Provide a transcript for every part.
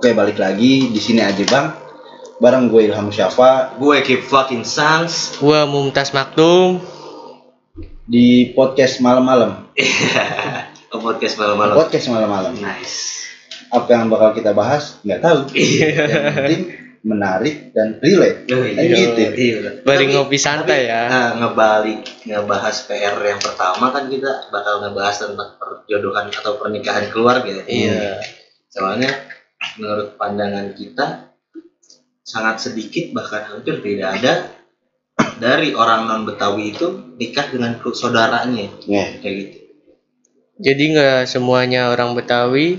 Oke, balik lagi di sini aja bang. Bareng gue Ilham Syafa Gue keep fucking sans. Gua Mumtaz Maktum. di podcast malam-malam. Oh, podcast malam-malam. Podcast malam-malam. Nice. Apa yang bakal kita bahas nggak tahu. Yang penting menarik dan relate. Oh, iya. gitu. Iya. Bari Tapi- ngopi santai ya. Nah, ngebalik ngebahas PR yang pertama kan kita bakal ngebahas tentang perjodohan atau pernikahan keluarga. Iya. Soalnya menurut pandangan kita sangat sedikit bahkan hampir tidak ada dari orang non Betawi itu nikah dengan saudaranya Nih, kayak gitu. Jadi nggak semuanya orang Betawi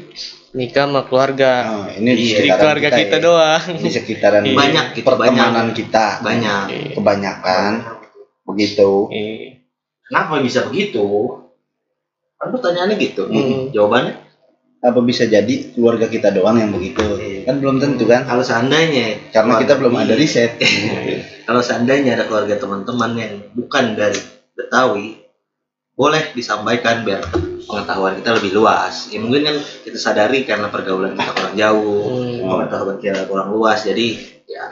nikah sama keluarga. oh, ini di Iya. Sekitaran keluarga kita, ya. doang. Di sekitaran Banyak gitu, pertemanan banyak. kita. Banyak. Kebanyakan begitu. Iya. Kenapa bisa begitu? Kan pertanyaannya gitu. Hmm. Jawabannya Apa bisa jadi keluarga kita doang yang begitu? Iya. Kan belum tentu kan? kalau seandainya Karena kita belum ada riset. kalau seandainya ada keluarga teman-teman yang bukan dari Betawi boleh disampaikan biar pengetahuan kita lebih luas ya mungkin kan kita sadari karena pergaulan kita kurang jauh Hmm. pengetahuan kita kurang luas jadi ya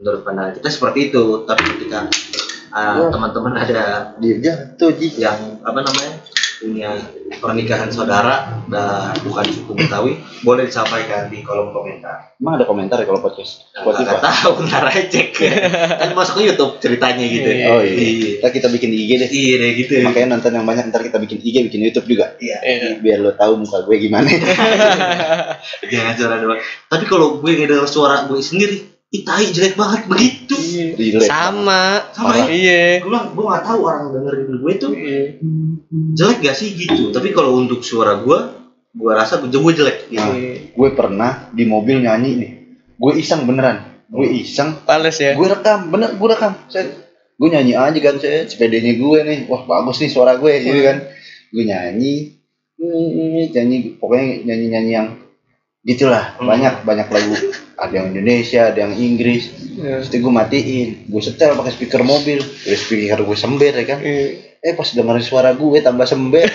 menurut pandangan kita seperti itu tapi ketika uh, Wah. teman-teman ada Dia jatuh Ji. yang apa namanya punya pernikahan saudara dan bukan suku Betawi boleh disampaikan di kolom komentar Emang ada komentar ya kalau podcast? Nggak Spotify? tahu, ntar aja cek. kan masuk ke YouTube ceritanya gitu. Iya. Oh iya. Ntar kita bikin IG deh. Iya deh gitu. Makanya nonton yang banyak ntar kita bikin IG, bikin YouTube juga. Iya. Iya. Biar lo tahu muka gue gimana. Jangan suara doang. Tapi kalau gue ngedenger suara gue sendiri, ih tai jelek banget begitu. Relate. Sama. Sama ya. Iya. Gue bilang, gue gak tahu orang dengerin gue tuh Iya. jelek gak sih gitu. Tapi kalau untuk suara gue, gue rasa gue jelek gitu. Nah, gue pernah di mobil nyanyi nih. Gue iseng beneran. Gue iseng. Pales ya. Gue rekam, bener gue rekam. Saya, gue nyanyi aja kan saya sepedanya gue nih. Wah bagus nih suara gue gitu kan. Gue nyanyi, nyanyi, nyanyi pokoknya nyanyi-nyanyi yang gitulah Hmm. banyak banyak lagu ada yang Indonesia ada yang Inggris Iya. Terus gue matiin, gue setel pakai speaker mobil, udah speaker gue sember ya kan. Iya. Eh pas dengerin suara gue tambah sember,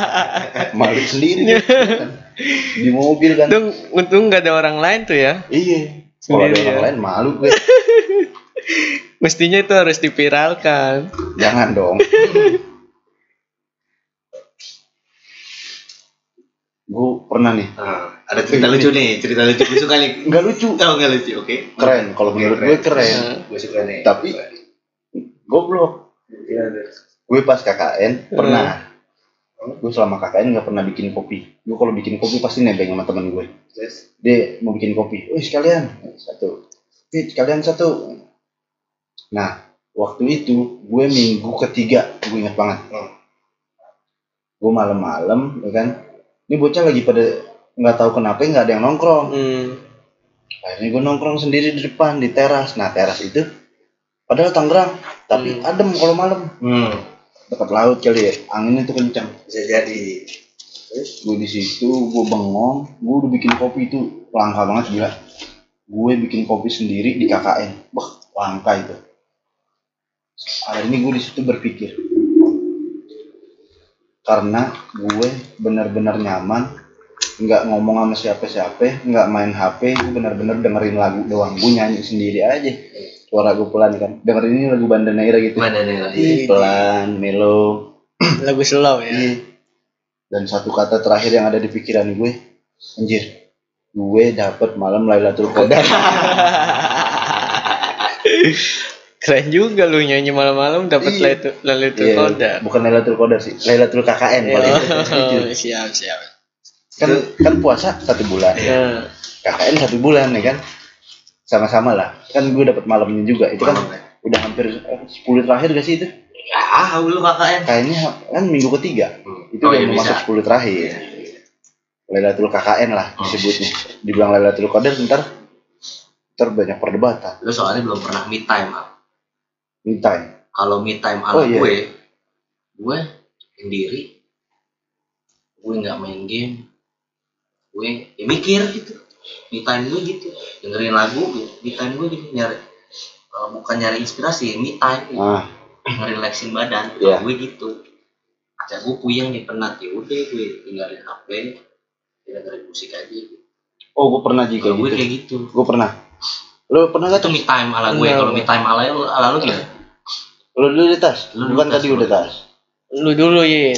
malu sendiri kan. di mobil kan. Untung, untung nggak ada orang lain tuh ya. Iya. Kalau ada orang ya. lain malu gue. Mestinya itu harus dipiralkan. Jangan dong. gue pernah nih, Nah, ada cerita lucu nih, cerita lucu gue suka nih. nggak lucu, Oh nggak lucu, oke. keren. Kalau menurut gue keren. Gue suka nih. Tapi goblok. Gue pas KKN pernah. Gue selama KKN nggak pernah bikin kopi. Gue kalau bikin kopi pasti nebeng sama temen gue. Terus, dia mau bikin kopi. Wih sekalian satu. Wih sekalian satu. Nah waktu itu gue minggu ketiga gue ingat banget. Hmm. Gue malam-malam ya kan. Ini bocah lagi pada nggak tahu kenapa nggak ada yang nongkrong. Hmm. Akhirnya gue nongkrong sendiri di depan di teras. Nah teras itu padahal Tangerang tapi Hmm. adem kalau malam hmm, dekat laut kali ya anginnya tuh kencang. bisa jadi. Terus gue di situ, gue bengong, gue udah bikin kopi itu langka banget gila. Gue bikin kopi sendiri di KKN, wah langka itu. Hari ini gue di situ berpikir, karena gue benar-benar nyaman, nggak ngomong sama siapa-siapa, nggak main HP, gue benar-benar dengerin lagu doang. Gue nyanyi sendiri aja, suara gue pelan kan. Dengerin ini lagu Banda Neira gitu, pelan, mellow. Lagu slow ya. Dan satu kata terakhir yang ada di pikiran gue, anjir, gue dapet malam Lailatul Qadar. Keren juga lu nyanyi malam-malam dapat Iya. Lailatul Lailatul Iya, Qadar. bukan Lailatul Qadar sih, Lailatul KKN paling. Jujur. Oh, siap siap. Kan kan puasa satu bulan, Ya. KKN satu bulan ya kan, sama-sama lah. Kan gue dapet malamnya juga, itu kan Malam, ya? udah hampir eh, 10 terakhir gak sih itu? Ya, lu KKN. Kayaknya kan minggu ketiga, itu Oh, udah iya, masuk 10 terakhir. Lailatul KKN lah Oh. disebutnya. Dibilang Lailatul Qadar ntar ntar banyak perdebatan. Lu soalnya belum pernah me time. Me time. Kalau me time Oh, ala iya. gue, gue sendiri, gue nggak main game, gue ya mikir gitu. Me time gue gitu, dengerin lagu, me time gue gitu nyari, eh, bukan nyari inspirasi, me time, Ah, ngerelaksin badan, Iya. Kalau gue gitu. Aja gue puyeng nih penat ya udah gue tinggalin HP, dengerin musik aja. gitu. Oh, gue pernah juga kalau gue gitu. kayak gitu Gue pernah. Lo pernah gak itu me time ala gue kalau me time ala lu ala lu gimana Lo dulu di tas? Lu Bukan tadi lu udah tas. Lu dulu ya.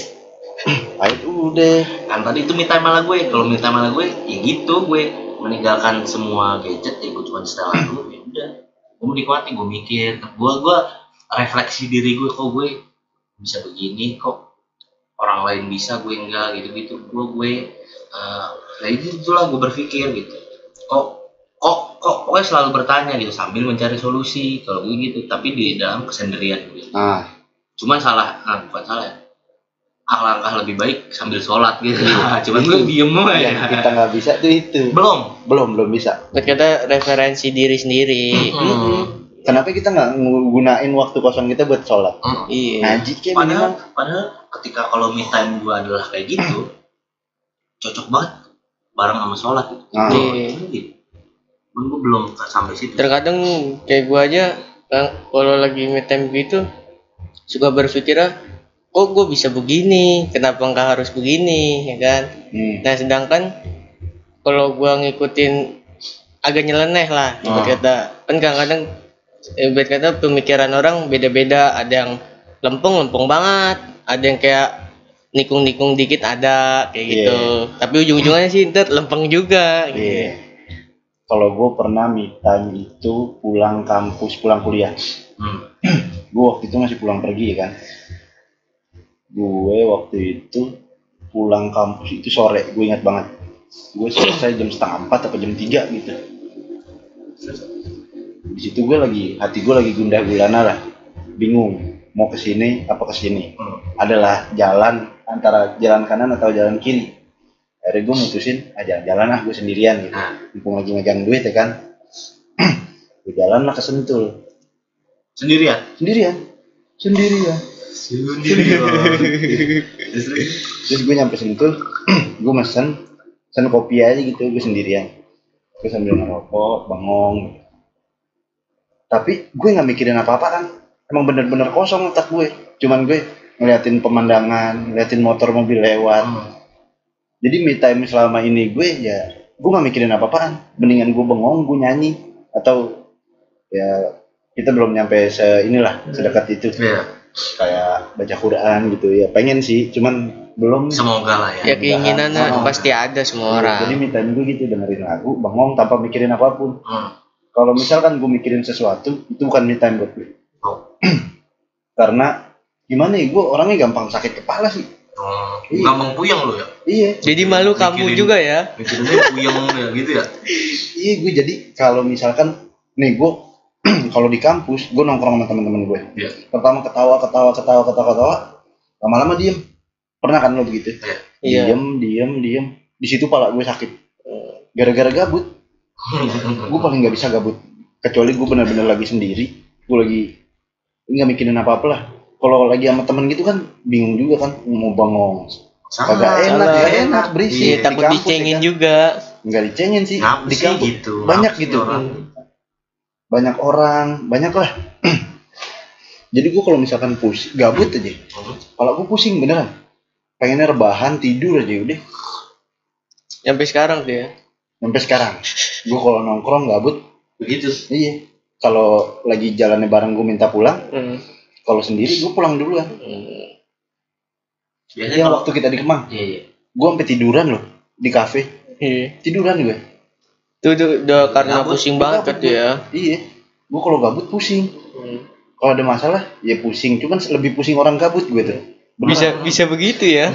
Pahit udah. kan tadi itu me time ala gue kalau me time ala gue ya gitu gue meninggalkan semua gadget ya gue cuma setel lagu ya udah gue menikmati gue mikir gue gue refleksi diri gue kok gue bisa begini kok orang lain bisa gue enggak gitu gitu gue gue eh nah itu itulah gue berpikir gitu kok kok kok pokoknya selalu bertanya gitu sambil mencari solusi kalau gue gitu tapi di dalam kesendirian gitu Nah, cuman salah nah, bukan salah ya alangkah lebih baik sambil sholat gitu cuman gue diem aja yang kita nggak bisa tuh itu. belum Belum, belum bisa. Kita referensi diri sendiri. Mm. Kenapa kita nggak gunain waktu kosong kita buat sholat? Mm. Iya. Ngaji kayak padahal minimal. padahal ketika kalau me time gue adalah kayak gitu cocok banget bareng sama sholat gitu. Iya. Cuman gue belum sampai situ Terkadang kayak gua aja kalau lagi metem gitu suka berpikir ah, kok gue bisa begini, kenapa nggak harus begini, ya kan? Hmm. Nah sedangkan kalau gua ngikutin agak nyeleneh lah, ibarat Ah. kata kan kadang-kadang ibarat kata pemikiran orang beda-beda, ada yang lempeng-lempeng banget, ada yang kayak nikung-nikung dikit ada kayak gitu. Tapi ujung-ujungnya sih ntar lempeng juga. Iya. Gitu. Kalau gue pernah me time itu pulang kampus, pulang kuliah. Hmm. Gue waktu itu masih pulang pergi ya kan. Gue waktu itu pulang kampus itu sore, gue ingat banget. Gue selesai jam setengah empat atau jam tiga gitu. Di situ gue lagi, hati gue lagi gundah gulana lah, bingung mau ke sini apa ke sini. Hmm. Adalah jalan antara jalan kanan atau jalan kiri. Akhirnya gue mutusin, ah jalan-jalan ah gue sendirian gitu. Nah, mumpung lagi megang duit ya kan. Gue jalan lah ke Sentul. Sendirian? Sendirian. Sendirian. Sendirian. Terus gue nyampe Sentul gue mesen pesen kopi aja gitu gue sendirian. Gue sambil ngerokok bengong tapi gue nggak mikirin apa apa kan. Emang bener-bener kosong otak gue cuman gue ngeliatin pemandangan ngeliatin motor mobil lewat. Hmm. Jadi me time selama ini gue ya gue gak mikirin apa apaan mendingan gue bengong gue nyanyi atau ya kita belum nyampe se inilah sedekat itu Iya, kayak baca Quran gitu ya pengen sih cuman belum semoga lah ya. Ya keinginan Mudah-mudahan. pasti ada semua Iya, orang. jadi me time gue gitu dengerin lagu bengong tanpa mikirin apa pun Hmm. kalau misalkan gue mikirin sesuatu itu bukan me time buat gue Oh. karena gimana ya gue orangnya gampang sakit kepala sih Oh, Iya. gampang puyeng lu ya. iya Jadi malu kamu Mikirin- juga ya. Mikirinnya puyeng ya gitu ya. iya gue jadi kalau misalkan nih gue kalau di kampus gue nongkrong sama teman-teman gue Iya. pertama ketawa ketawa ketawa ketawa ketawa lama-lama diem pernah kan lo begitu Iya. diem diem diem di situ pala gue sakit gara-gara gabut gue paling nggak bisa gabut kecuali gue benar-benar lagi sendiri gue lagi nggak mikirin apa apa lah kalau lagi sama temen gitu kan bingung juga kan mau bengong kagak enak salah. gak enak berisik Iya, di takut kampus, dicengin ya kan. juga. nggak dicengin sih di sih kampus gitu? banyak gitu. orang? banyak orang banyak lah jadi gue kalau misalkan pusing gabut aja kalau gue pusing beneran pengennya rebahan tidur aja udah Sampai sekarang tuh ya. sampai sekarang gue kalau nongkrong gabut Begitu. iya kalau lagi jalannya bareng gue minta pulang Hmm. Kalau sendiri gue pulang duluan Hmm. Biasanya yang kalau waktu kita di Kemang Iya, iya. gue sampai tiduran loh di kafe Iya. tiduran gue Itu tuh udah karena Gabut, pusing banget gabut, ya. iya gue kalau gabut pusing Hmm. kalau ada masalah ya pusing cuman lebih pusing orang gabut gue tuh Beneran. Bisa bisa begitu ya.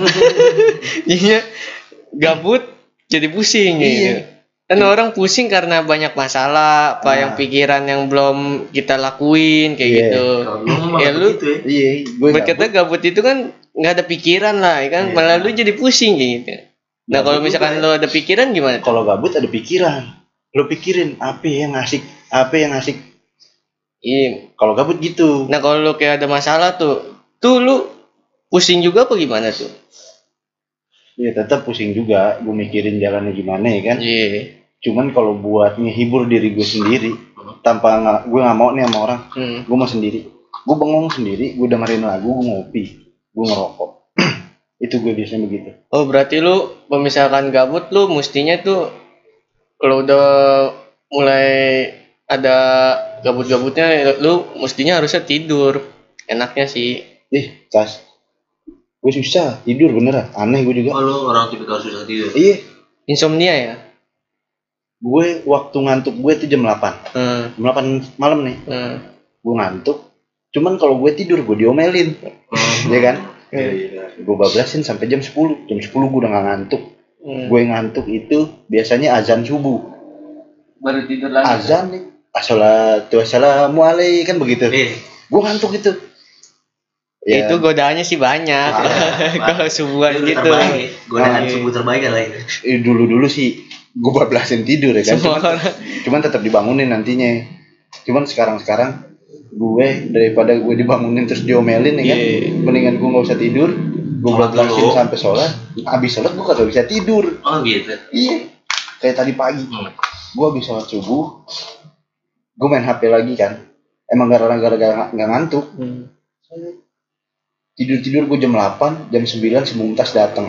Jadinya gabut jadi pusing Iya. gitu. Kan orang pusing karena banyak masalah, apa Nah. yang pikiran yang belum kita lakuin kayak Iya. gitu. Kalau lu mah Ya, lu- begitu ya. iya gue Berkata gabut itu kan nggak ada pikiran lah, ya kan Iya. malah lu jadi pusing kayak gitu. Nah Gabut kalau misalkan lu ada pikiran gimana? kalau gabut ada pikiran lo pikirin apa yang asik apa yang asik Iya. kalau gabut gitu Nah kalau lu kayak ada masalah tuh, tuh lu pusing juga apa gimana tuh? Ya tetap pusing juga gue mikirin jalannya gimana ya kan? Iya. cuman kalau buat ngehibur diri gue sendiri tanpa nggak gue nggak mau nih sama orang Hmm. gue mau sendiri. Gue bengong sendiri gue dengerin lagu gue ngopi gue ngerokok. Itu gue biasanya begitu. Oh berarti lu misalkan gabut lu mestinya tuh kalau udah mulai ada gabut-gabutnya lu mestinya harusnya tidur. Enaknya sih. Ih tas gue susah tidur beneran. Aneh gue juga. Oh, lu orang tipikal susah tidur. iya. Insomnia ya? Gue waktu ngantuk gue tuh jam 8 hmm, jam 8 malam nih. Hmm. gue ngantuk. Cuman kalau gue tidur gue diomelin. Hmm. ya kan? Iya, iya. gue bablasin sampai jam 10 jam 10 gue udah gak ngantuk. Hmm. gue ngantuk itu biasanya azan subuh. Baru tidur lagi. Azan nih. Assalatu wassalamualaikum kan begitu. Eh, gue ngantuk itu ya, itu godaannya sih banyak kalau subuhan itu gitu terbaik. Godaan Ah, iya. subuh terbaik adalah itu. dulu dulu sih gue bablasin tidur ya kan semua cuman, orang cuman tetap dibangunin nantinya cuman sekarang sekarang gue daripada gue dibangunin terus diomelin ya kan Iya. mendingan gue nggak usah tidur gue bablasin dulu. sampai sholat habis sholat gue kagak bisa tidur Oh gitu. iya kayak tadi pagi Hmm. gue habis sholat subuh gue main hp lagi kan emang gara-gara gara nggak ngantuk Hmm. Tidur tidur gue jam 8 jam 9 si Mumtaz datang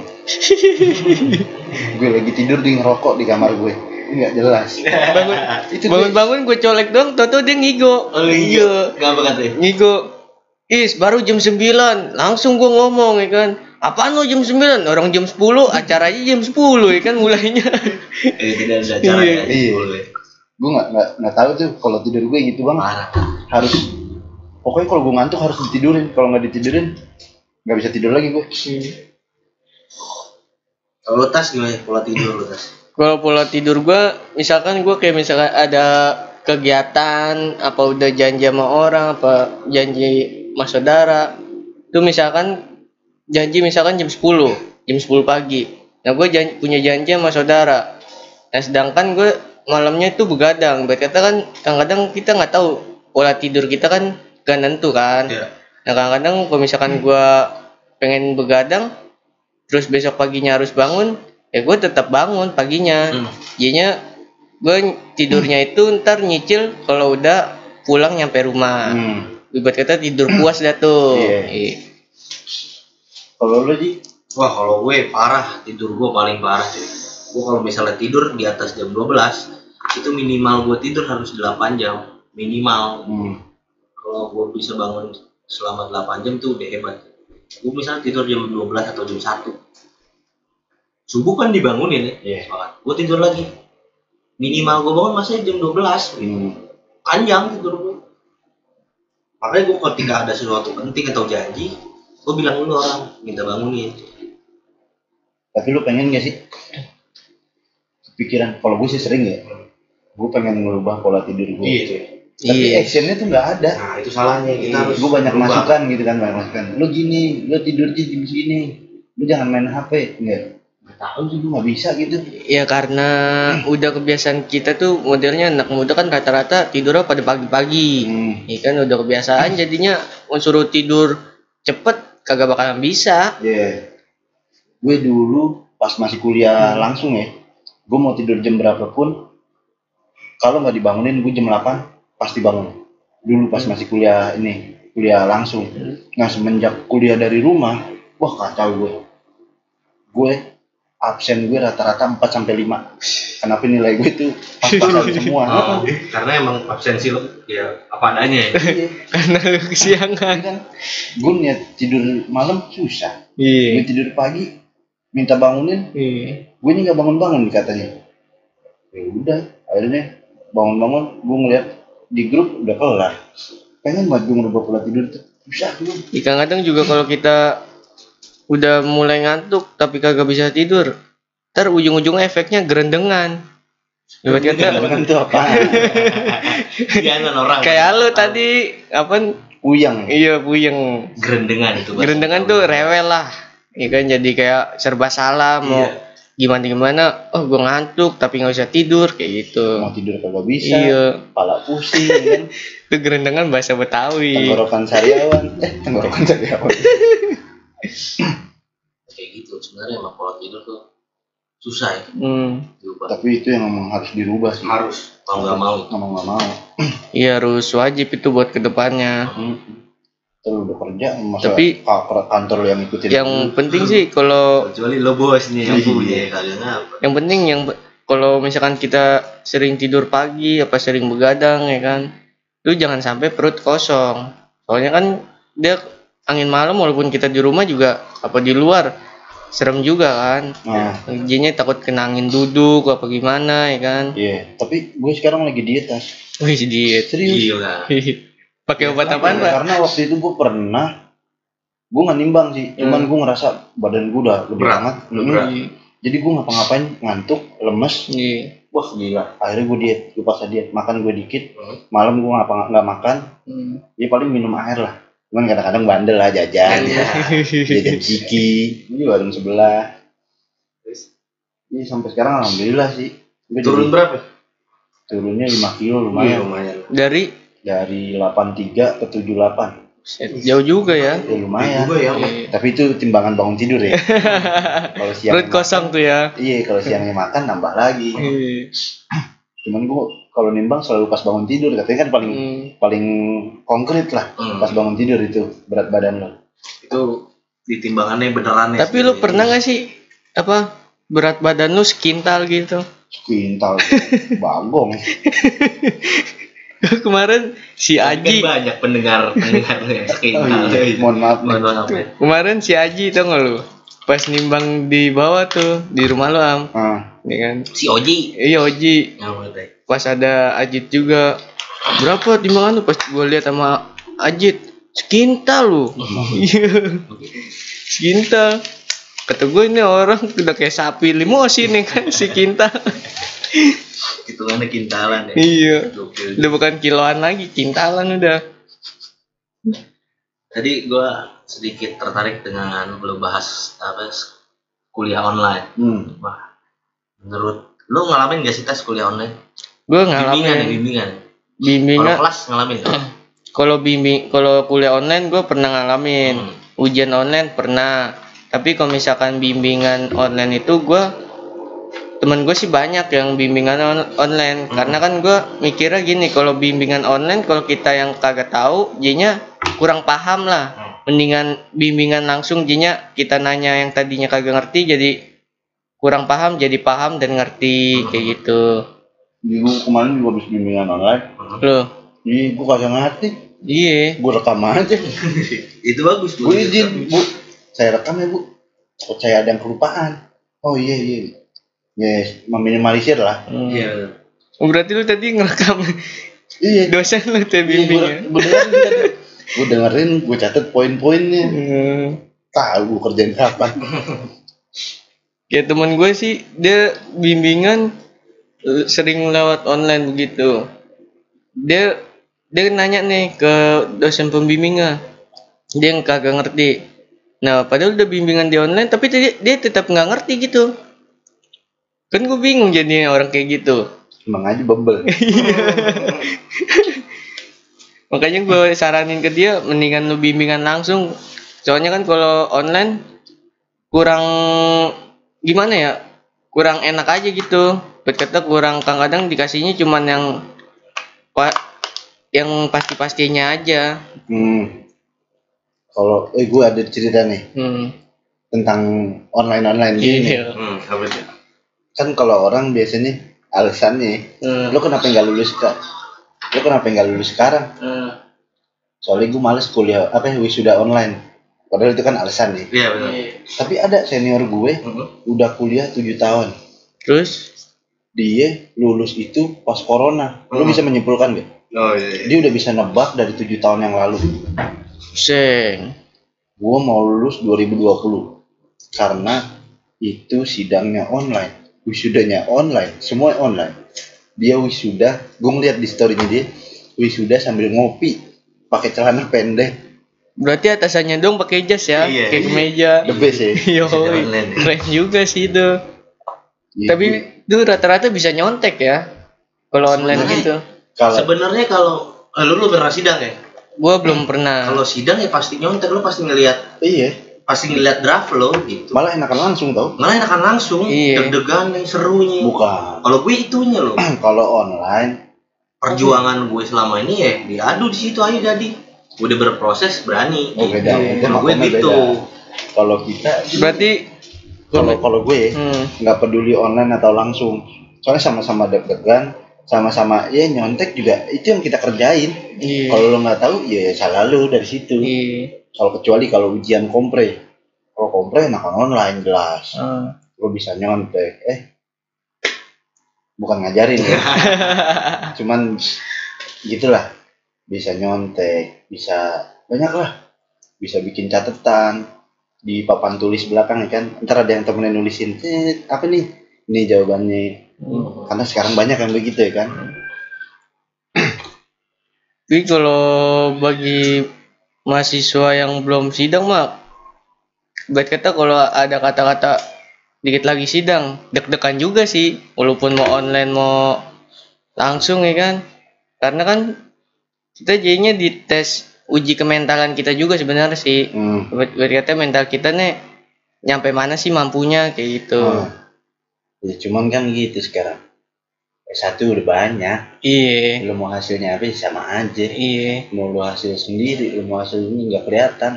gue lagi tidur di ngerokok di kamar gue nggak jelas bangun itu gue bangun-bangun gue colek dong toto dia ngigo Oh iya. Gak apa katanya. ngigo is baru jam 9 langsung gue ngomong ya kan apaan lo jam 9 orang jam 10 acaranya jam 10 ya kan mulainya Eh, tidak ada cara Iya. ya. Iya. Boleh. gue nggak nggak nggak tahu tuh kalau tidur gue gitu bang Parah. harus pokoknya kalau gue ngantuk harus ditidurin. Kalau nggak ditidurin nggak bisa tidur lagi gue Kalau lu tas gimana? Pola tidur lu tas? kalau pola tidur gue misalkan gue kayak misalkan ada kegiatan apa udah janji sama orang apa janji sama saudara itu misalkan janji misalkan jam 10 jam 10 pagi. Nah gue jan- punya janji sama saudara. Nah sedangkan gue malamnya itu begadang. Berarti kan kadang-kadang kita nggak tahu pola tidur kita kan gak nentu kan Iya. nah kadang-kadang kalau misalkan gue pengen begadang terus besok paginya harus bangun ya gue tetap bangun paginya Hmm. jadinya gue tidurnya itu ntar nyicil kalau udah pulang nyampe rumah hmm. ibarat kata tidur puas dah tuh Iya. Iya. kalau lo ji Wah kalau gue parah tidur gue paling parah cuy. Gue kalau misalnya tidur di atas jam 12 itu minimal gue tidur harus 8 jam minimal. hmm. Kalau gue bisa bangun selama 8 jam tuh udah hebat. Gue misalnya tidur jam 12 atau jam 1 subuh kan dibangunin ya. Iya. Gue tidur lagi. Minimal gue bangun masih jam 12 Hmm. panjang tidur gue. Makanya gue ketika ada sesuatu penting atau janji, gue bilang dulu orang minta bangunin. tapi lu pengen gak sih pikiran kalau gue sih sering ya gue pengen merubah pola tidur gue Iya. Tapi Iya. actionnya tuh nggak ada. Nah itu salahnya. Kita harus gue banyak berubah. masukan gitu kan banyak masukan. Lu gini lu tidur di jam segini. Lu jangan main hp enggak nggak. Tahu sih gue nggak bisa gitu. Ya karena udah kebiasaan kita tuh modelnya anak muda kan rata-rata tidurnya pada pagi-pagi. Hmm. ya kan udah kebiasaan jadinya mau suruh tidur cepet kagak bakalan bisa. Ya gue dulu pas masih kuliah langsung ya gue mau tidur jam berapapun kalau nggak dibangunin gue jam 8 pasti bangun dulu pas masih kuliah ini kuliah langsung. Nah semenjak kuliah dari rumah wah kacau gue. Gue absen gue rata-rata 4 sampai 5 kenapa nilai gue tuh pas-pasan semua? Oh, karena emang absensi lo ya apa adanya ya. Iya, karena lu kesiangan. Kan? Gue niat tidur malam susah. Gue iya tidur pagi minta bangunin. Iya. Gue ini nggak bangun-bangun katanya. Ya udah akhirnya bangun-bangun gue ngeliat di grup udah kelar. Pengen banget gue ngerubah pola tidur tuh. Susah gue Ya, kadang-kadang juga kalau kita udah mulai ngantuk tapi kagak bisa tidur ntar ujung-ujungnya efeknya gerendengan. Ibarat kata Jangan tuh apa? Jangan orang. Kayak lu tadi apa? Uyang iya puyeng. Gerendengan itu. gerendengan tuh rewel lah. Ya kan jadi kayak serba salah mau Iya. Gimana gimana oh gue ngantuk tapi nggak bisa tidur kayak gitu. Mau tidur kagak bisa iya. kepala pusing kan? Itu gerendengan bahasa Betawi. Tenggorokan sariawan. Eh tenggorokan sariawan. Kayak gitu. Sebenarnya emang pola tidur tuh susah ya. Hmm. diubah. tapi itu yang memang harus dirubah sih. Harus mau nggak mau. ngomong nggak mau. Iya harus wajib itu buat ke depannya terus udah kerja masa Tapi- ka- kantor yang ikutin yang penting sih kalau Kecuali lo bosnya yang Iya. punya kalian apa? yang penting yang kalau misalkan kita sering tidur pagi apa sering begadang ya kan lu jangan sampai perut kosong. Soalnya kan dia angin malam walaupun kita di rumah juga apa di luar serem juga kan. Nah. Jadinya takut kena angin duduk apa gimana ya kan. Iya tapi gue sekarang lagi diet tas wih diet. Serius? Gila. Pakai obat apaan pak karena waktu itu gue pernah gue nggak nimbang sih cuman gue ngerasa badan gue udah gede Berat, banget udah Hmm. berat. jadi gue ngapa-ngapain ngantuk lemes Iya. wah gila akhirnya gue diet gue paksa diet makan gue dikit Hmm. malam gue ngapa nggak makan Hmm. ya paling minum air lah cuman kadang-kadang bandel lah jajan Iya. jajan ciki ini warung sebelah Terus ini sampai sekarang alhamdulillah sih Gua turun jadi- berapa? turunnya 5 kilo Iya, lumayan lumayan. dari dari 83 ke 78 Set, jauh juga ya ya lumayan Juga ya. Iya. tapi itu timbangan bangun tidur ya kalau siang perut kosong tuh ya iya kalau siangnya makan nambah lagi Iya. cuman gua kalau nimbang selalu pas bangun tidur katanya kan paling Hmm. paling konkret lah Hmm. pas bangun tidur itu berat badan lo Itu ditimbangannya beneran ya. tapi lu pernah gak sih apa berat badan lu sekintal gitu kuintal bagong kemarin si Kan Aji banyak pendengar pendengar lu yang oh, sekitar. iya. mohon maaf Mohon maaf ya. kemarin si Aji tau gak lu? Pas nimbang di bawah tuh di rumah lu am. Ah, ya kan? Si Oji. iya Oji. Pas ada Ajit juga. Berapa timbangan lu? Pas gue lihat sama Ajit. Sekintal lu. Iya. Sekintal kata gue ini orang udah kayak sapi limosin nih kan si kintal Hitungannya kintalan ya. iya Gokil. udah bukan kiloan lagi kintalan udah Tadi gua sedikit tertarik dengan lu bahas apa kuliah online. hmm. Wah, menurut lu ngalamin gak sih tes kuliah online? gue Bimbingan ya, ngalamin bimbingan. Kalau bimbingan kelas ngalamin kalau bimbing kalau kuliah online gue pernah ngalamin Hmm. ujian online pernah tapi kalau misalkan bimbingan online itu gue temen gue sih banyak yang bimbingan on- online. Karena kan gue mikirnya gini kalau bimbingan online kalau kita yang kagak tahu jadinya kurang paham lah. Mendingan bimbingan langsung jadinya kita nanya yang tadinya kagak ngerti jadi kurang paham jadi paham dan ngerti kayak gitu. Di gua kemarin juga habis bimbingan online. Loh. Ih, gua kagak ngerti. Iya. Gua rekam aja. Itu bagus bu izin bu saya rekam ya bu Takut saya ada yang kelupaan oh iya iya yes meminimalisir lah Hmm. Iya. Oh, berarti lu tadi ngerekam iya dosen lu teh bimbingnya gue dengerin gue catet poin-poinnya Hmm. tahu gue kerjain kapan Kayak temen gue sih dia bimbingan eh, sering lewat online begitu. Dia dia nanya nih ke dosen pembimbingnya. Dia yang kagak ngerti. Nah, padahal udah bimbingan di online tapi dia, dia tetap nggak ngerti gitu. Kan gue bingung jadinya orang kayak gitu. emang aja bebel Makanya gue saranin ke dia mendingan lu bimbingan langsung. Soalnya kan kalau online kurang gimana ya? Kurang enak aja gitu. Berkata kurang kadang-kadang dikasihnya cuman yang yang pasti-pastinya aja. hmm. Kalau eh gue ada cerita nih Hmm. tentang online online gini Iya. Hmm, kan kalau orang biasanya alasannya Hmm. lo kenapa nggak lulus kak lo kenapa nggak lulus sekarang Hmm. soalnya gue males kuliah apa ya, wisuda online padahal itu kan alasan nih Iya benar. tapi ada senior gue Hmm. udah kuliah 7 tahun Terus dia lulus itu pas corona lo Hmm. bisa menyimpulkan gak Oh iya. dia udah bisa nebak dari tujuh tahun yang lalu seng. gue mau lulus 2020 karena itu sidangnya online wisudanya online semua online dia wisuda gue ngeliat di storynya dia wisuda sambil ngopi pakai celana pendek Berarti atasannya dong pakai jas ya, Iya, kayak iya. kemeja. the best ya Yo, ya. keren juga sih itu. Gitu. Tapi itu rata-rata bisa nyontek ya. Kalau online gitu. kalau Sebenarnya kalau eh, lu lu pernah sidang ya? Gua belum pernah. Kalau sidang ya pasti nyontek lu pasti ngelihat iya pasti ngelihat draft lo gitu. malah enakan langsung tau Malah enakan langsung Iya. deg-degan nih serunya. bukan Kalau gue itunya loh. kalau online Perjuangan gue selama ini ya diadu di situ aja jadi. Gue udah berproses berani. Oh, gitu. beda. Itu Kalau gue makomnya gitu. beda. kalau kita Berarti kalau kalau gue hmm, nggak peduli online atau langsung soalnya sama-sama deg-degan sama-sama ya nyontek juga itu yang kita kerjain. Iya. kalau lo nggak tahu ya salah lo dari situ. Iya. kalau kecuali kalau ujian kompre. Kalau kompre enakan online jelas. Ah. lo bisa nyontek. Eh bukan ngajarin ya. Cuman gitulah. Bisa nyontek bisa banyak lah. Bisa bikin catatan di papan tulis belakang ya kan? Ntar ada yang temennya nulisin "Eh, apa nih? Ini jawabannya Hmm. karena sekarang banyak yang begitu ya kan Tapi kalau bagi mahasiswa yang belum sidang mah, baik kata kalau ada kata-kata dikit lagi sidang, deg-degan juga sih, walaupun mau online mau langsung ya kan, karena kan kita jadinya dites uji kementalan kita juga sebenarnya sih. hmm. Kata mental kita nih nyampe mana sih mampunya kayak gitu. Oh. Ya cuman kan gitu sekarang S1 udah banyak Iya, lo mau hasilnya apa ya sama aja iya, mau lo hasil sendiri lo mau hasil ini nggak kelihatan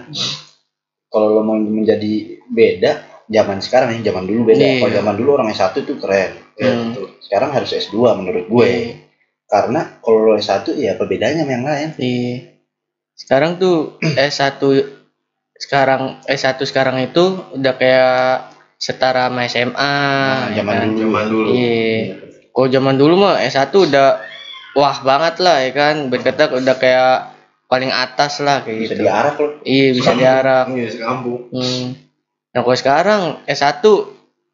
kalau lo mau menjadi beda zaman sekarang ya zaman dulu beda Iya. kalau zaman dulu orang S1 tuh keren ya, Hmm. betul. sekarang harus S2 menurut gue Iya. karena kalau lo S1 ya apa bedanya sama yang lain Iya. Sekarang tuh S1 sekarang S1 sekarang itu udah kayak setara sama SMA. Nah, ya kan? dulu Zaman dulu. Iya. Kalau zaman dulu mah S1 udah wah banget lah ya kan. Berkata udah kayak paling atas lah kayak bisa gitu. diarak lo Iya, bisa diarak. Iya, sekampung. Hmm. Nah, kalau sekarang S1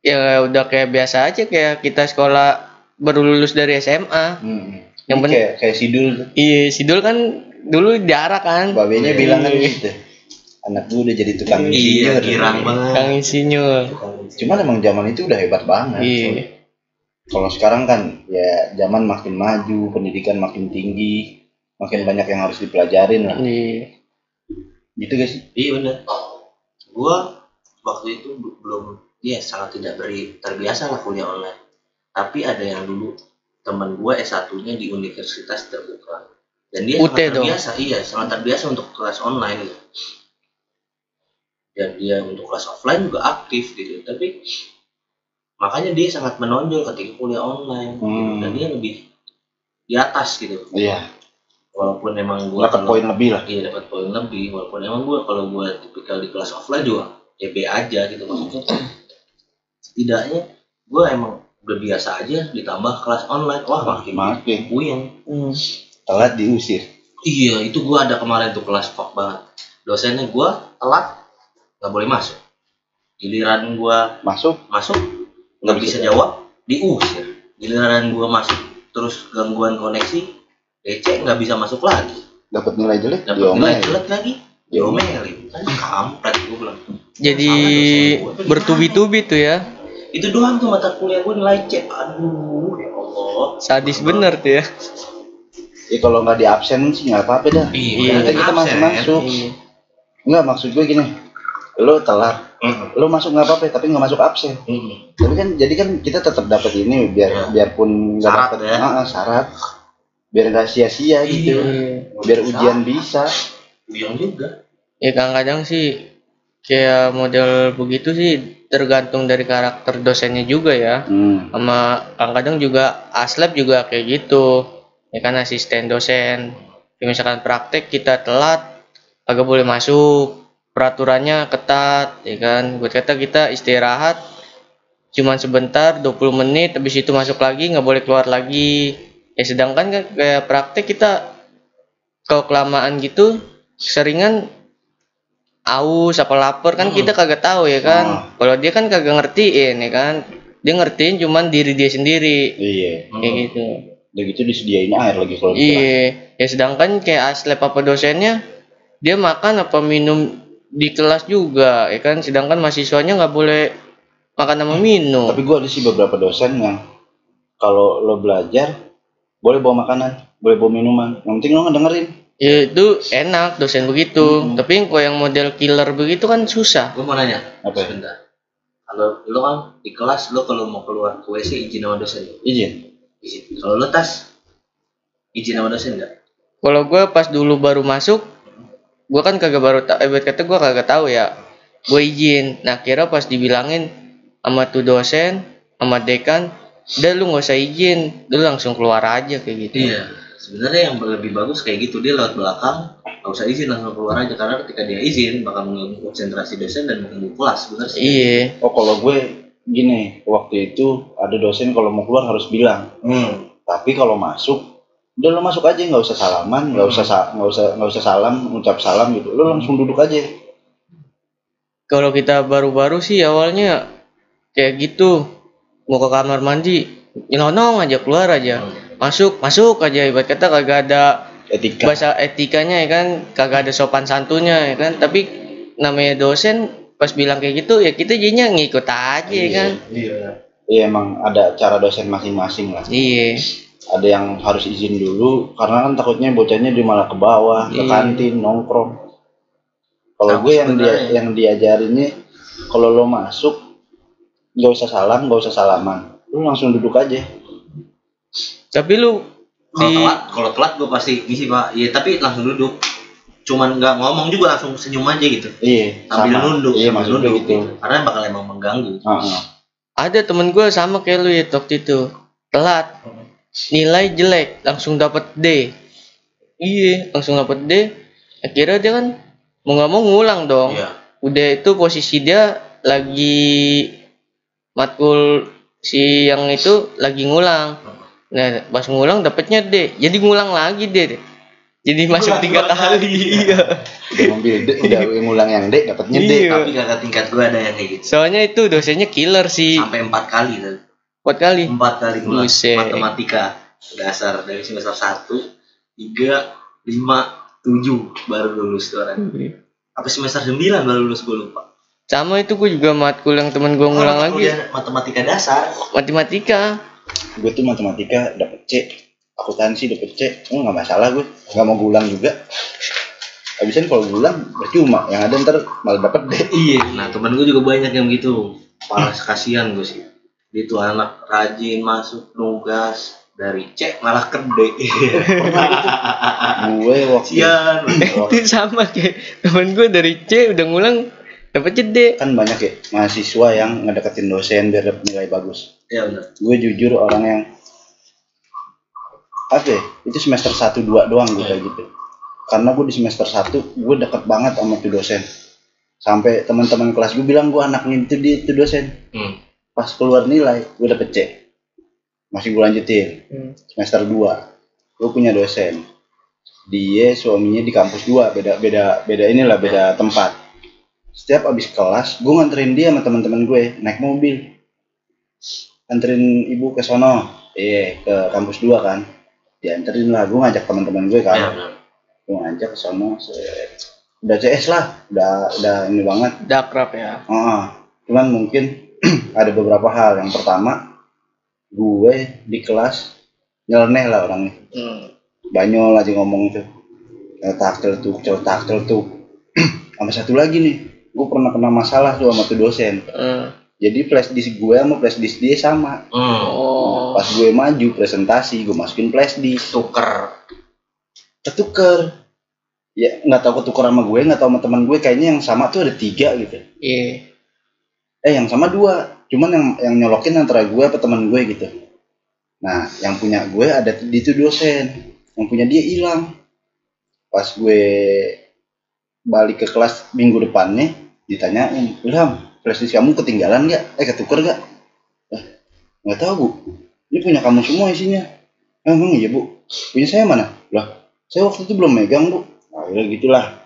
ya udah kayak biasa aja kayak kita sekolah baru lulus dari SMA. hmm. Yang penting kayak kayak sidul iya, Sidul kan dulu diarak kan. babenya Iya. bilang kan gitu anak gue udah jadi tukang Iya, insinyur girang banget. Kang insinyur. cuman emang zaman itu udah hebat banget Iya. kalau sekarang kan ya zaman makin maju pendidikan makin tinggi makin banyak yang harus dipelajarin lah Iya. gitu guys Iya bener. Gua waktu itu be- belum, ya sangat tidak beri terbiasa lah kuliah online. Tapi ada yang dulu teman gua S1-nya di universitas terbuka. Dan dia UT sangat dong. terbiasa, iya sangat terbiasa untuk kelas online gitu. Dan dia untuk kelas offline juga aktif gitu. Tapi makanya dia sangat menonjol ketika kuliah online. gitu. Hmm. Dan dia lebih di atas gitu. iya Walaupun emang gua dapat poin lebih lah iya dapat poin lebih walaupun emang gue kalau gue tipikal di kelas offline juga ya B aja gitu maksudnya setidaknya gue emang udah biasa aja ditambah kelas online wah makin makin puyeng Hmm. telat diusir iya itu gue ada kemarin tuh kelas fuck banget dosennya gue telat nggak boleh masuk. Giliran gue masuk? Masuk. Nggak bisa jawab diusir. Giliran gue masuk terus gangguan koneksi DC nggak bisa masuk lagi. Dapat nilai jelek? Dapat nilai jelek lagi. Diomelin. Kan kampret gue bilang. Jadi gua. bertubi-tubi tuh ya. itu doang tuh mata kuliah gue nilai C. Aduh ya Allah. Sadis bener tuh ya. ya kalau nggak di absen sih nggak apa-apa dah. Iya kita masih masuk. Iya. nggak maksud gue gini lo telat Mm, lo masuk nggak apa-apa tapi nggak masuk absen mm. tapi kan jadi kan kita tetap dapat ini biar Ya. biarpun nggak Syarat dapat ya. Ah, syarat biar nggak sia-sia gitu Iya. biar ujian bisa Puyeng juga Ya kadang-kadang sih kayak model begitu sih tergantung dari karakter dosennya juga ya. hmm. Sama kadang-kadang juga aslab juga kayak gitu. Ya kan asisten dosen. Kayak misalkan praktek kita telat agak boleh masuk. Peraturannya ketat ya kan. Buat kata kita istirahat cuman sebentar 20 menit habis itu masuk lagi nggak boleh keluar lagi. Ya sedangkan kan kayak praktek kita kalau kelamaan gitu seringan aus apa lapar kan Hmm. kita kagak tahu ya kan. Oh. Kalau dia kan kagak ngertiin ya kan. Dia ngertiin cuman diri dia sendiri iya kayak gitu. udah gitu disediain air lagi kalau kelas. Iya, ya sedangkan kayak aslep apa dosennya dia makan apa minum di kelas juga ya kan? Sedangkan mahasiswanya nggak boleh makan sama minum. tapi gue ada sih beberapa dosen yang kalau lo belajar boleh bawa makanan boleh bawa minuman. Yang penting lo ngedengerin. Ya itu enak dosen begitu, Hmm. tapi kalau yang model killer begitu kan susah. gue mau nanya apa? ya? sebentar. Kalau lo kan di kelas lo kalau mau keluar ke WC izin sama dosen izin. Izin. Kalau lo tas izin sama dosen enggak Kalau gue pas dulu baru masuk, gue kan kagak baru tak, eh, kata gue kagak tahu ya. Gue izin. Nah kira pas dibilangin sama tuh dosen, sama dekan, udah lu nggak usah izin lu langsung keluar aja kayak gitu Iya. Sebenarnya yang lebih bagus kayak gitu dia lewat belakang, nggak usah izin langsung keluar aja karena ketika dia izin bakal mengganggu konsentrasi dosen dan mengganggu kelas sebenarnya sih. iya Oh kalau gue gini, waktu itu ada dosen kalau mau keluar harus bilang. Hmm. Tapi kalau masuk, udah lo masuk aja nggak usah salaman, nggak usah sa- nggak usah nggak usah salam, ngucap salam gitu. Lo langsung duduk aja. kalau kita baru-baru sih awalnya kayak gitu mau ke kamar mandi nyelonong aja keluar aja masuk masuk aja ibarat kata kagak ada Etika. bahasa etikanya ya kan kagak ada sopan santunnya ya kan tapi namanya dosen pas bilang kayak gitu ya kita jadinya ngikut aja ya kan Iya. Iya emang ada cara dosen masing-masing lah. iya Ada yang harus izin dulu karena kan takutnya bocahnya dia malah ke bawah, ke Iya. kantin, nongkrong. Kalau gue yang dia yang diajarinnya kalau lo masuk nggak usah salam, nggak usah salaman. Lo langsung duduk aja. tapi lu Kalau di telat, kalau telat gue pasti ngisi pak. Iya tapi langsung duduk. Cuman nggak ngomong juga langsung senyum aja gitu. Iya, Sambil sama. nunduk, Iya, sambil nunduk gitu. Karena bakal emang mengganggu. Heeh. ada temen gue sama kayak lu ya waktu itu telat nilai jelek langsung dapat D. Iya langsung dapat D. Akhirnya dia kan mau nggak mau ngulang dong. Iya. udah itu posisi dia lagi matkul si yang itu lagi ngulang. Nah pas ngulang dapatnya D. Jadi ngulang lagi D. Jadi masuk tiga kali. iya. Udah mobil D, udah ngulang yang D, dapatnya D. Iya. Tapi kakak tingkat gue ada yang kayak gitu. soalnya itu dosennya killer sih. Sampai empat kali tuh. Empat kali Empat kali ngulang matematika dasar dari semester satu, tiga, lima, tujuh baru lulus tuh orang. Apa semester sembilan baru lulus gue lupa. sama itu gue juga matkul yang temen gue ngulang Oh, lagi matematika dasar. matematika Gue tuh matematika dapet C, akuntansi dapet C. Oh nggak masalah gue, nggak mau gulang juga. Habisan kalau gulang percuma, yang ada ntar malah dapet D. Iya. Nah temen gue juga banyak yang gitu. Parah kasihan gue sih. Dia tuh anak rajin masuk nugas dari C malah ke D. Gue waktu Sian. itu sama kayak temen gue dari C udah ngulang dapetnya D kan banyak ya mahasiswa yang ngedeketin dosen biar dapet nilai bagus. ya benar. Gue jujur orang yang apa ya, itu semester 1 2 doang gue kayak gitu. Karena gue di semester 1 gue deket banget sama tuh dosen. Sampai teman-teman kelas gue bilang gue anaknya itu dia itu dosen. Hmm. Pas keluar nilai gue dapet C. Masih gue lanjutin. Hmm. semester 2 gue punya dosen. Dia suaminya di kampus 2 beda beda beda inilah beda tempat. Setiap abis kelas gue nganterin dia sama teman-teman gue naik mobil. Anterin ibu ke sono iya ke kampus 2 kan. Dianterin lah gue ngajak teman-teman gue Ya kan benar. gue ngajak ke sono udah CS lah udah udah ini banget. Dakrab ya? Ah, cuman mungkin ada beberapa hal. Yang pertama gue di kelas nyeleneh lah orangnya. Hmm. banyol aja ngomong tuh. Cetak celetuk cetak celetuk sama satu lagi nih gue pernah kena masalah tuh sama tuh dosen. Hmm. jadi flash disk gue sama flash disk dia sama. Hmm. oh. Pas gue maju presentasi gue masukin flash disk. Tuker. ketuker. Ya nggak tahu ketuker sama gue nggak tahu sama teman gue. Kayaknya yang sama tuh ada tiga gitu. Iya eh yang sama dua. Cuman yang yang nyolokin antara gue apa teman gue gitu. Nah yang punya gue ada di itu dosen. Yang punya dia hilang. Pas gue balik ke kelas minggu depannya ditanyain Ilham flash disk kamu ketinggalan nggak? Eh ketuker nggak? Eh, nggak tahu bu. Ini punya kamu semua isinya. "Ah, emang iya bu. Punya saya mana? Lah saya waktu itu belum megang bu. Nah, ya gitulah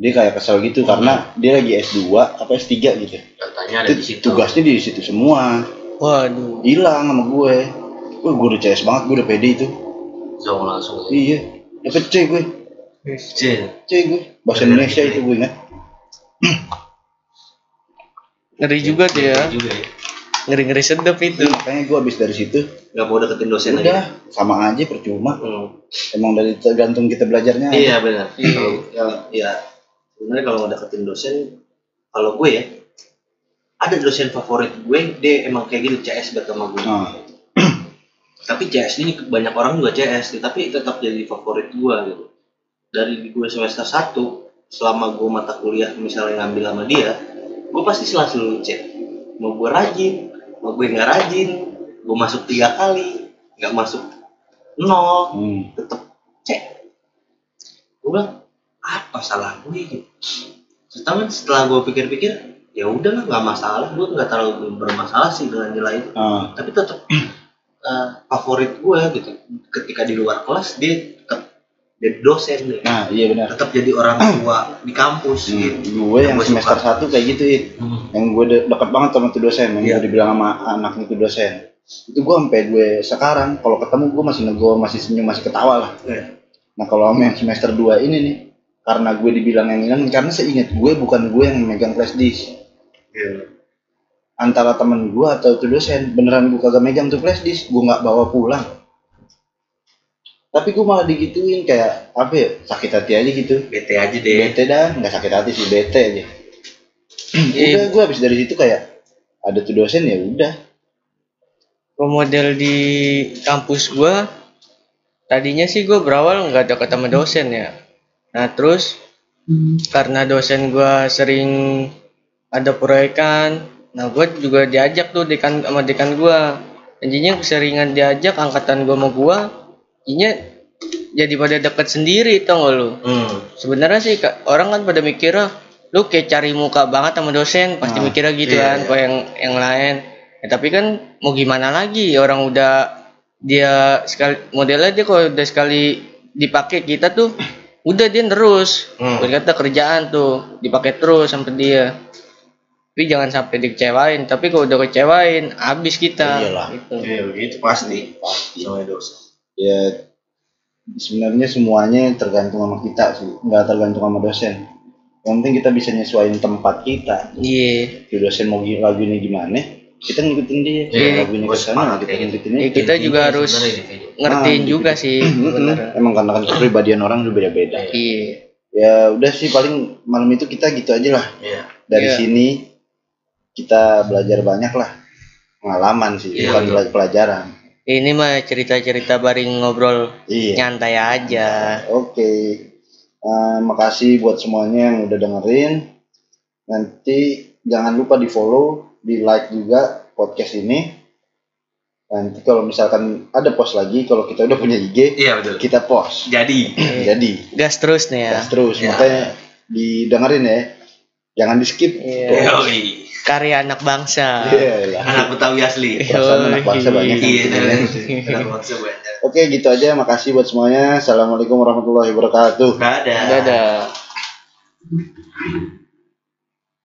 dia kayak kesel gitu karena dia lagi S2 apa S3 gitu Datanya ada di situ. tugasnya di situ semua waduh hilang sama gue gue gue udah CS banget gue udah pede itu Langsung langsung. iya dapet C gue Cil. C gue bahasa Indonesia itu gue ingat ngeri juga tuh ya Juga ya. ngeri ngeri sedep itu makanya gue habis dari situ Gak mau deketin dosen lagi. udah sama aja percuma Hmm. emang dari tergantung kita belajarnya Iya benar. Iya. Kalau ya, ya sebenarnya kalau mau deketin dosen, kalau gue ya ada dosen favorit gue, dia emang kayak gitu CS banget sama gue. Nah, Tapi CS ini banyak orang juga CS, tapi tetap jadi favorit gue gitu. Dari gue semester 1 selama gue mata kuliah misalnya ngambil sama dia, gue pasti selalu C. Mau gue rajin, mau gue nggak rajin, gue masuk tiga kali nggak masuk nol Hmm. tetep cek gue bilang apa salah gue gitu Setelah setelah gue pikir-pikir ya udahlah nggak masalah gue nggak terlalu bermasalah sih dengan nilai itu Ah, tapi tetap eh, favorit gue gitu ketika di luar kelas dia tetap jadi dosen deh nah iya benar. tetap jadi orang tua di kampus Hmm, gitu gue yang Yang semester suka. satu kayak gitu it. yang gue de- deket banget sama tuh dosen yang Iya. gue dibilang sama anaknya tuh dosen itu gue sampai gue sekarang kalau ketemu gue masih nego masih senyum masih ketawa lah Iya. nah kalau sama yang semester 2 ini nih karena gue dibilang yang ini karena seingat gue bukan gue yang megang flash disk. Iya. antara temen gue atau tuh dosen beneran gue kagak megang tuh flash disk gue nggak bawa pulang. Tapi gue malah digituin kayak apa ya sakit hati aja gitu. Bete aja deh. Bete dah nggak sakit hati sih bete aja. Iya. udah gue habis dari situ kayak ada tuh dosen ya udah. Model di kampus gua tadinya sih gua berawal nggak deket sama dosen ya nah terus karena dosen gua sering ada proyekan nah gua juga diajak tuh dekan sama dekan gua. Intinya keseringan diajak angkatan gua sama gua intinya jadi pada deket sendiri tau gak lu? Hmm. sebenarnya sih orang kan pada mikirnya lu kayak cari muka banget sama dosen pasti Nah, mikirnya gitu iya, kan iya. yang yang lain? Ya, tapi kan mau gimana lagi? Orang udah dia sekali modelnya dia kalau udah sekali dipakai kita tuh udah dia terus Hmm. berkata kerjaan tuh. Dipakai terus sampai dia. Tapi jangan sampai dikecewain. Tapi kalau udah kecewain habis kita. Iyalah. gitu. Iya begitu. Pasti. Pasti. Namanya dosen ya sebenarnya semuanya tergantung sama kita sih. Nggak tergantung sama dosen. Yang penting kita bisa nyesuaiin tempat kita. Iya. Di dosen mau lagunya gimana kita ngikutin dia. Iya, lagunya ke sana kita gitu. ngikutin Ya, kita juga harus gitu. ngertiin Ah, juga gitu. sih emang karena kan kepribadian orang tuh beda-beda. Iya. Ya udah sih paling malam itu kita gitu aja lah. Iya. dari Iya. sini kita belajar banyak lah. Pengalaman sih Iya, bukan bela- pelajaran. Ini mah cerita-cerita baring ngobrol iya. nyantai aja. Oke, Eh, makasih buat semuanya yang udah dengerin. Nanti jangan lupa di follow, di like juga podcast ini. Nanti kalau misalkan ada post lagi, kalau kita udah punya IG, Iya betul. kita post. Jadi Jadi, Gas terus nih ya. gas terus. Ya. Makanya didengerin ya. Jangan di skip. Iya. Karya anak bangsa. Iya lah. anak Betawi asli. Perasaan anak bangsa banyak Iya, anak bangsa banyak. Oke, gitu aja. Makasih buat semuanya. Assalamualaikum warahmatullahi wabarakatuh. Dadah. Dadah.